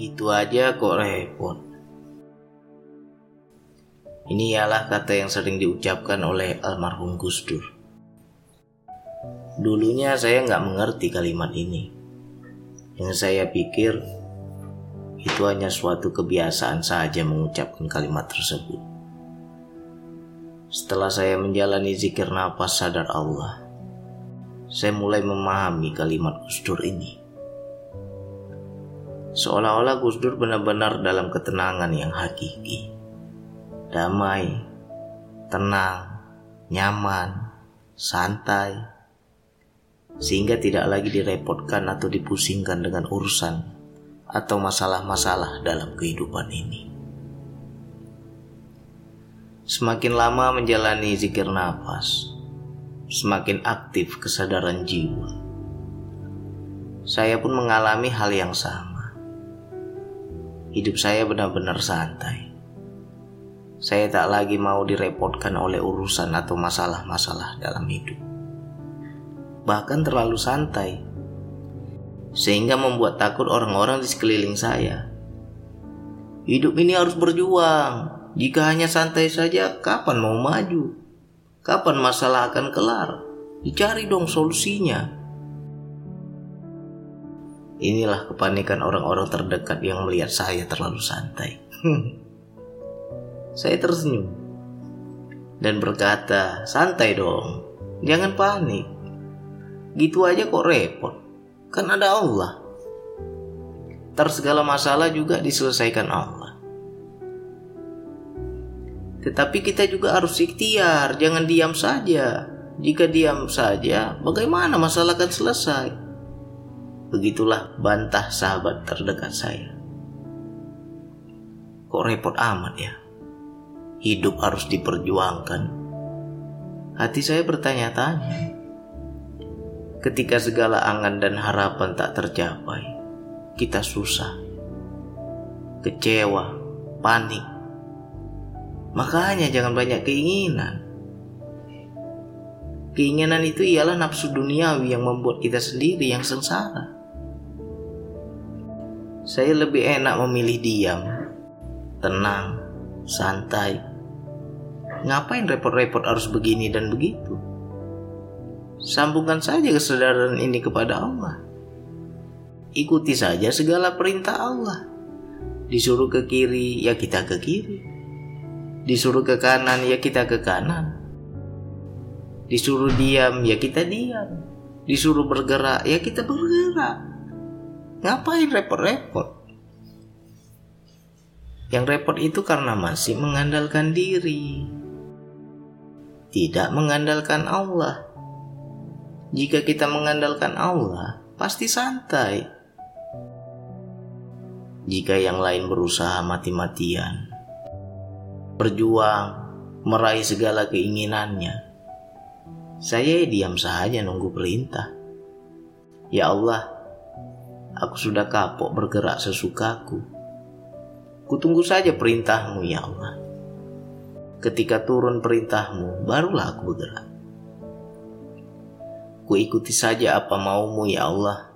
Gitu aja kok repot. Ini ialah kata yang sering diucapkan oleh almarhum Gus Dur. Dulunya saya nggak mengerti kalimat ini. Yang saya pikir itu hanya suatu kebiasaan saja mengucapkan kalimat tersebut. Setelah saya menjalani zikir nafas sadar Allah, saya mulai memahami kalimat Gus Dur ini. Seolah-olah Gus Dur benar-benar dalam ketenangan yang hakiki. Damai, tenang, nyaman, santai, sehingga tidak lagi direpotkan atau dipusingkan dengan urusan atau masalah-masalah dalam kehidupan ini. Semakin lama menjalani zikir nafas, semakin aktif kesadaran jiwa. Saya pun mengalami hal yang sama. Hidup saya benar-benar santai. Saya tak lagi mau direpotkan oleh urusan atau masalah-masalah dalam hidup. Bahkan terlalu santai, sehingga membuat takut orang-orang di sekeliling saya. Hidup ini harus berjuang, jika hanya santai saja, kapan mau maju? Kapan masalah akan kelar? Dicari dong solusinya. Inilah kepanikan orang-orang terdekat yang melihat saya terlalu santai. saya tersenyum dan berkata, "Santai dong, jangan panik. Gitu aja kok repot. Kan ada Allah. Ter segala masalah juga diselesaikan Allah. Tetapi kita juga harus ikhtiar, jangan diam saja. Jika diam saja, bagaimana masalah akan selesai? Begitulah bantah sahabat terdekat saya. Kok repot amat ya? Hidup harus diperjuangkan. Hati saya bertanya-tanya. Ketika segala angan dan harapan tak tercapai, kita susah, kecewa, panik, Makanya jangan banyak keinginan. Keinginan itu ialah nafsu duniawi yang membuat kita sendiri yang sengsara. Saya lebih enak memilih diam, tenang, santai. Ngapain repot-repot harus begini dan begitu? Sambungkan saja kesadaran ini kepada Allah. Ikuti saja segala perintah Allah. Disuruh ke kiri, ya kita ke kiri Disuruh ke kanan ya kita ke kanan. Disuruh diam ya kita diam. Disuruh bergerak ya kita bergerak. Ngapain repot-repot? Yang repot itu karena masih mengandalkan diri. Tidak mengandalkan Allah. Jika kita mengandalkan Allah, pasti santai. Jika yang lain berusaha mati-matian, berjuang, meraih segala keinginannya. Saya diam saja nunggu perintah. Ya Allah, aku sudah kapok bergerak sesukaku. Kutunggu saja perintahmu ya Allah. Ketika turun perintahmu, barulah aku bergerak. Ku ikuti saja apa maumu ya Allah.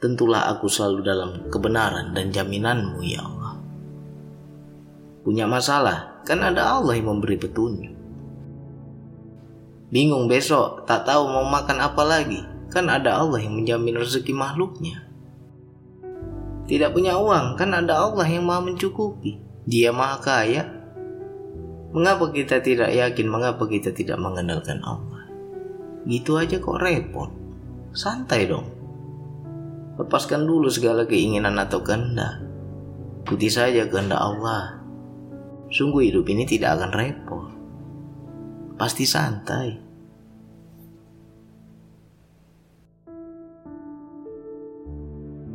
Tentulah aku selalu dalam kebenaran dan jaminanmu ya Allah punya masalah, kan ada Allah yang memberi petunjuk. Bingung besok, tak tahu mau makan apa lagi, kan ada Allah yang menjamin rezeki makhluknya. Tidak punya uang, kan ada Allah yang maha mencukupi. Dia maha kaya. Mengapa kita tidak yakin, mengapa kita tidak mengandalkan Allah? Gitu aja kok repot. Santai dong. Lepaskan dulu segala keinginan atau kehendak. Ikuti saja kehendak Allah sungguh hidup ini tidak akan repot. Pasti santai.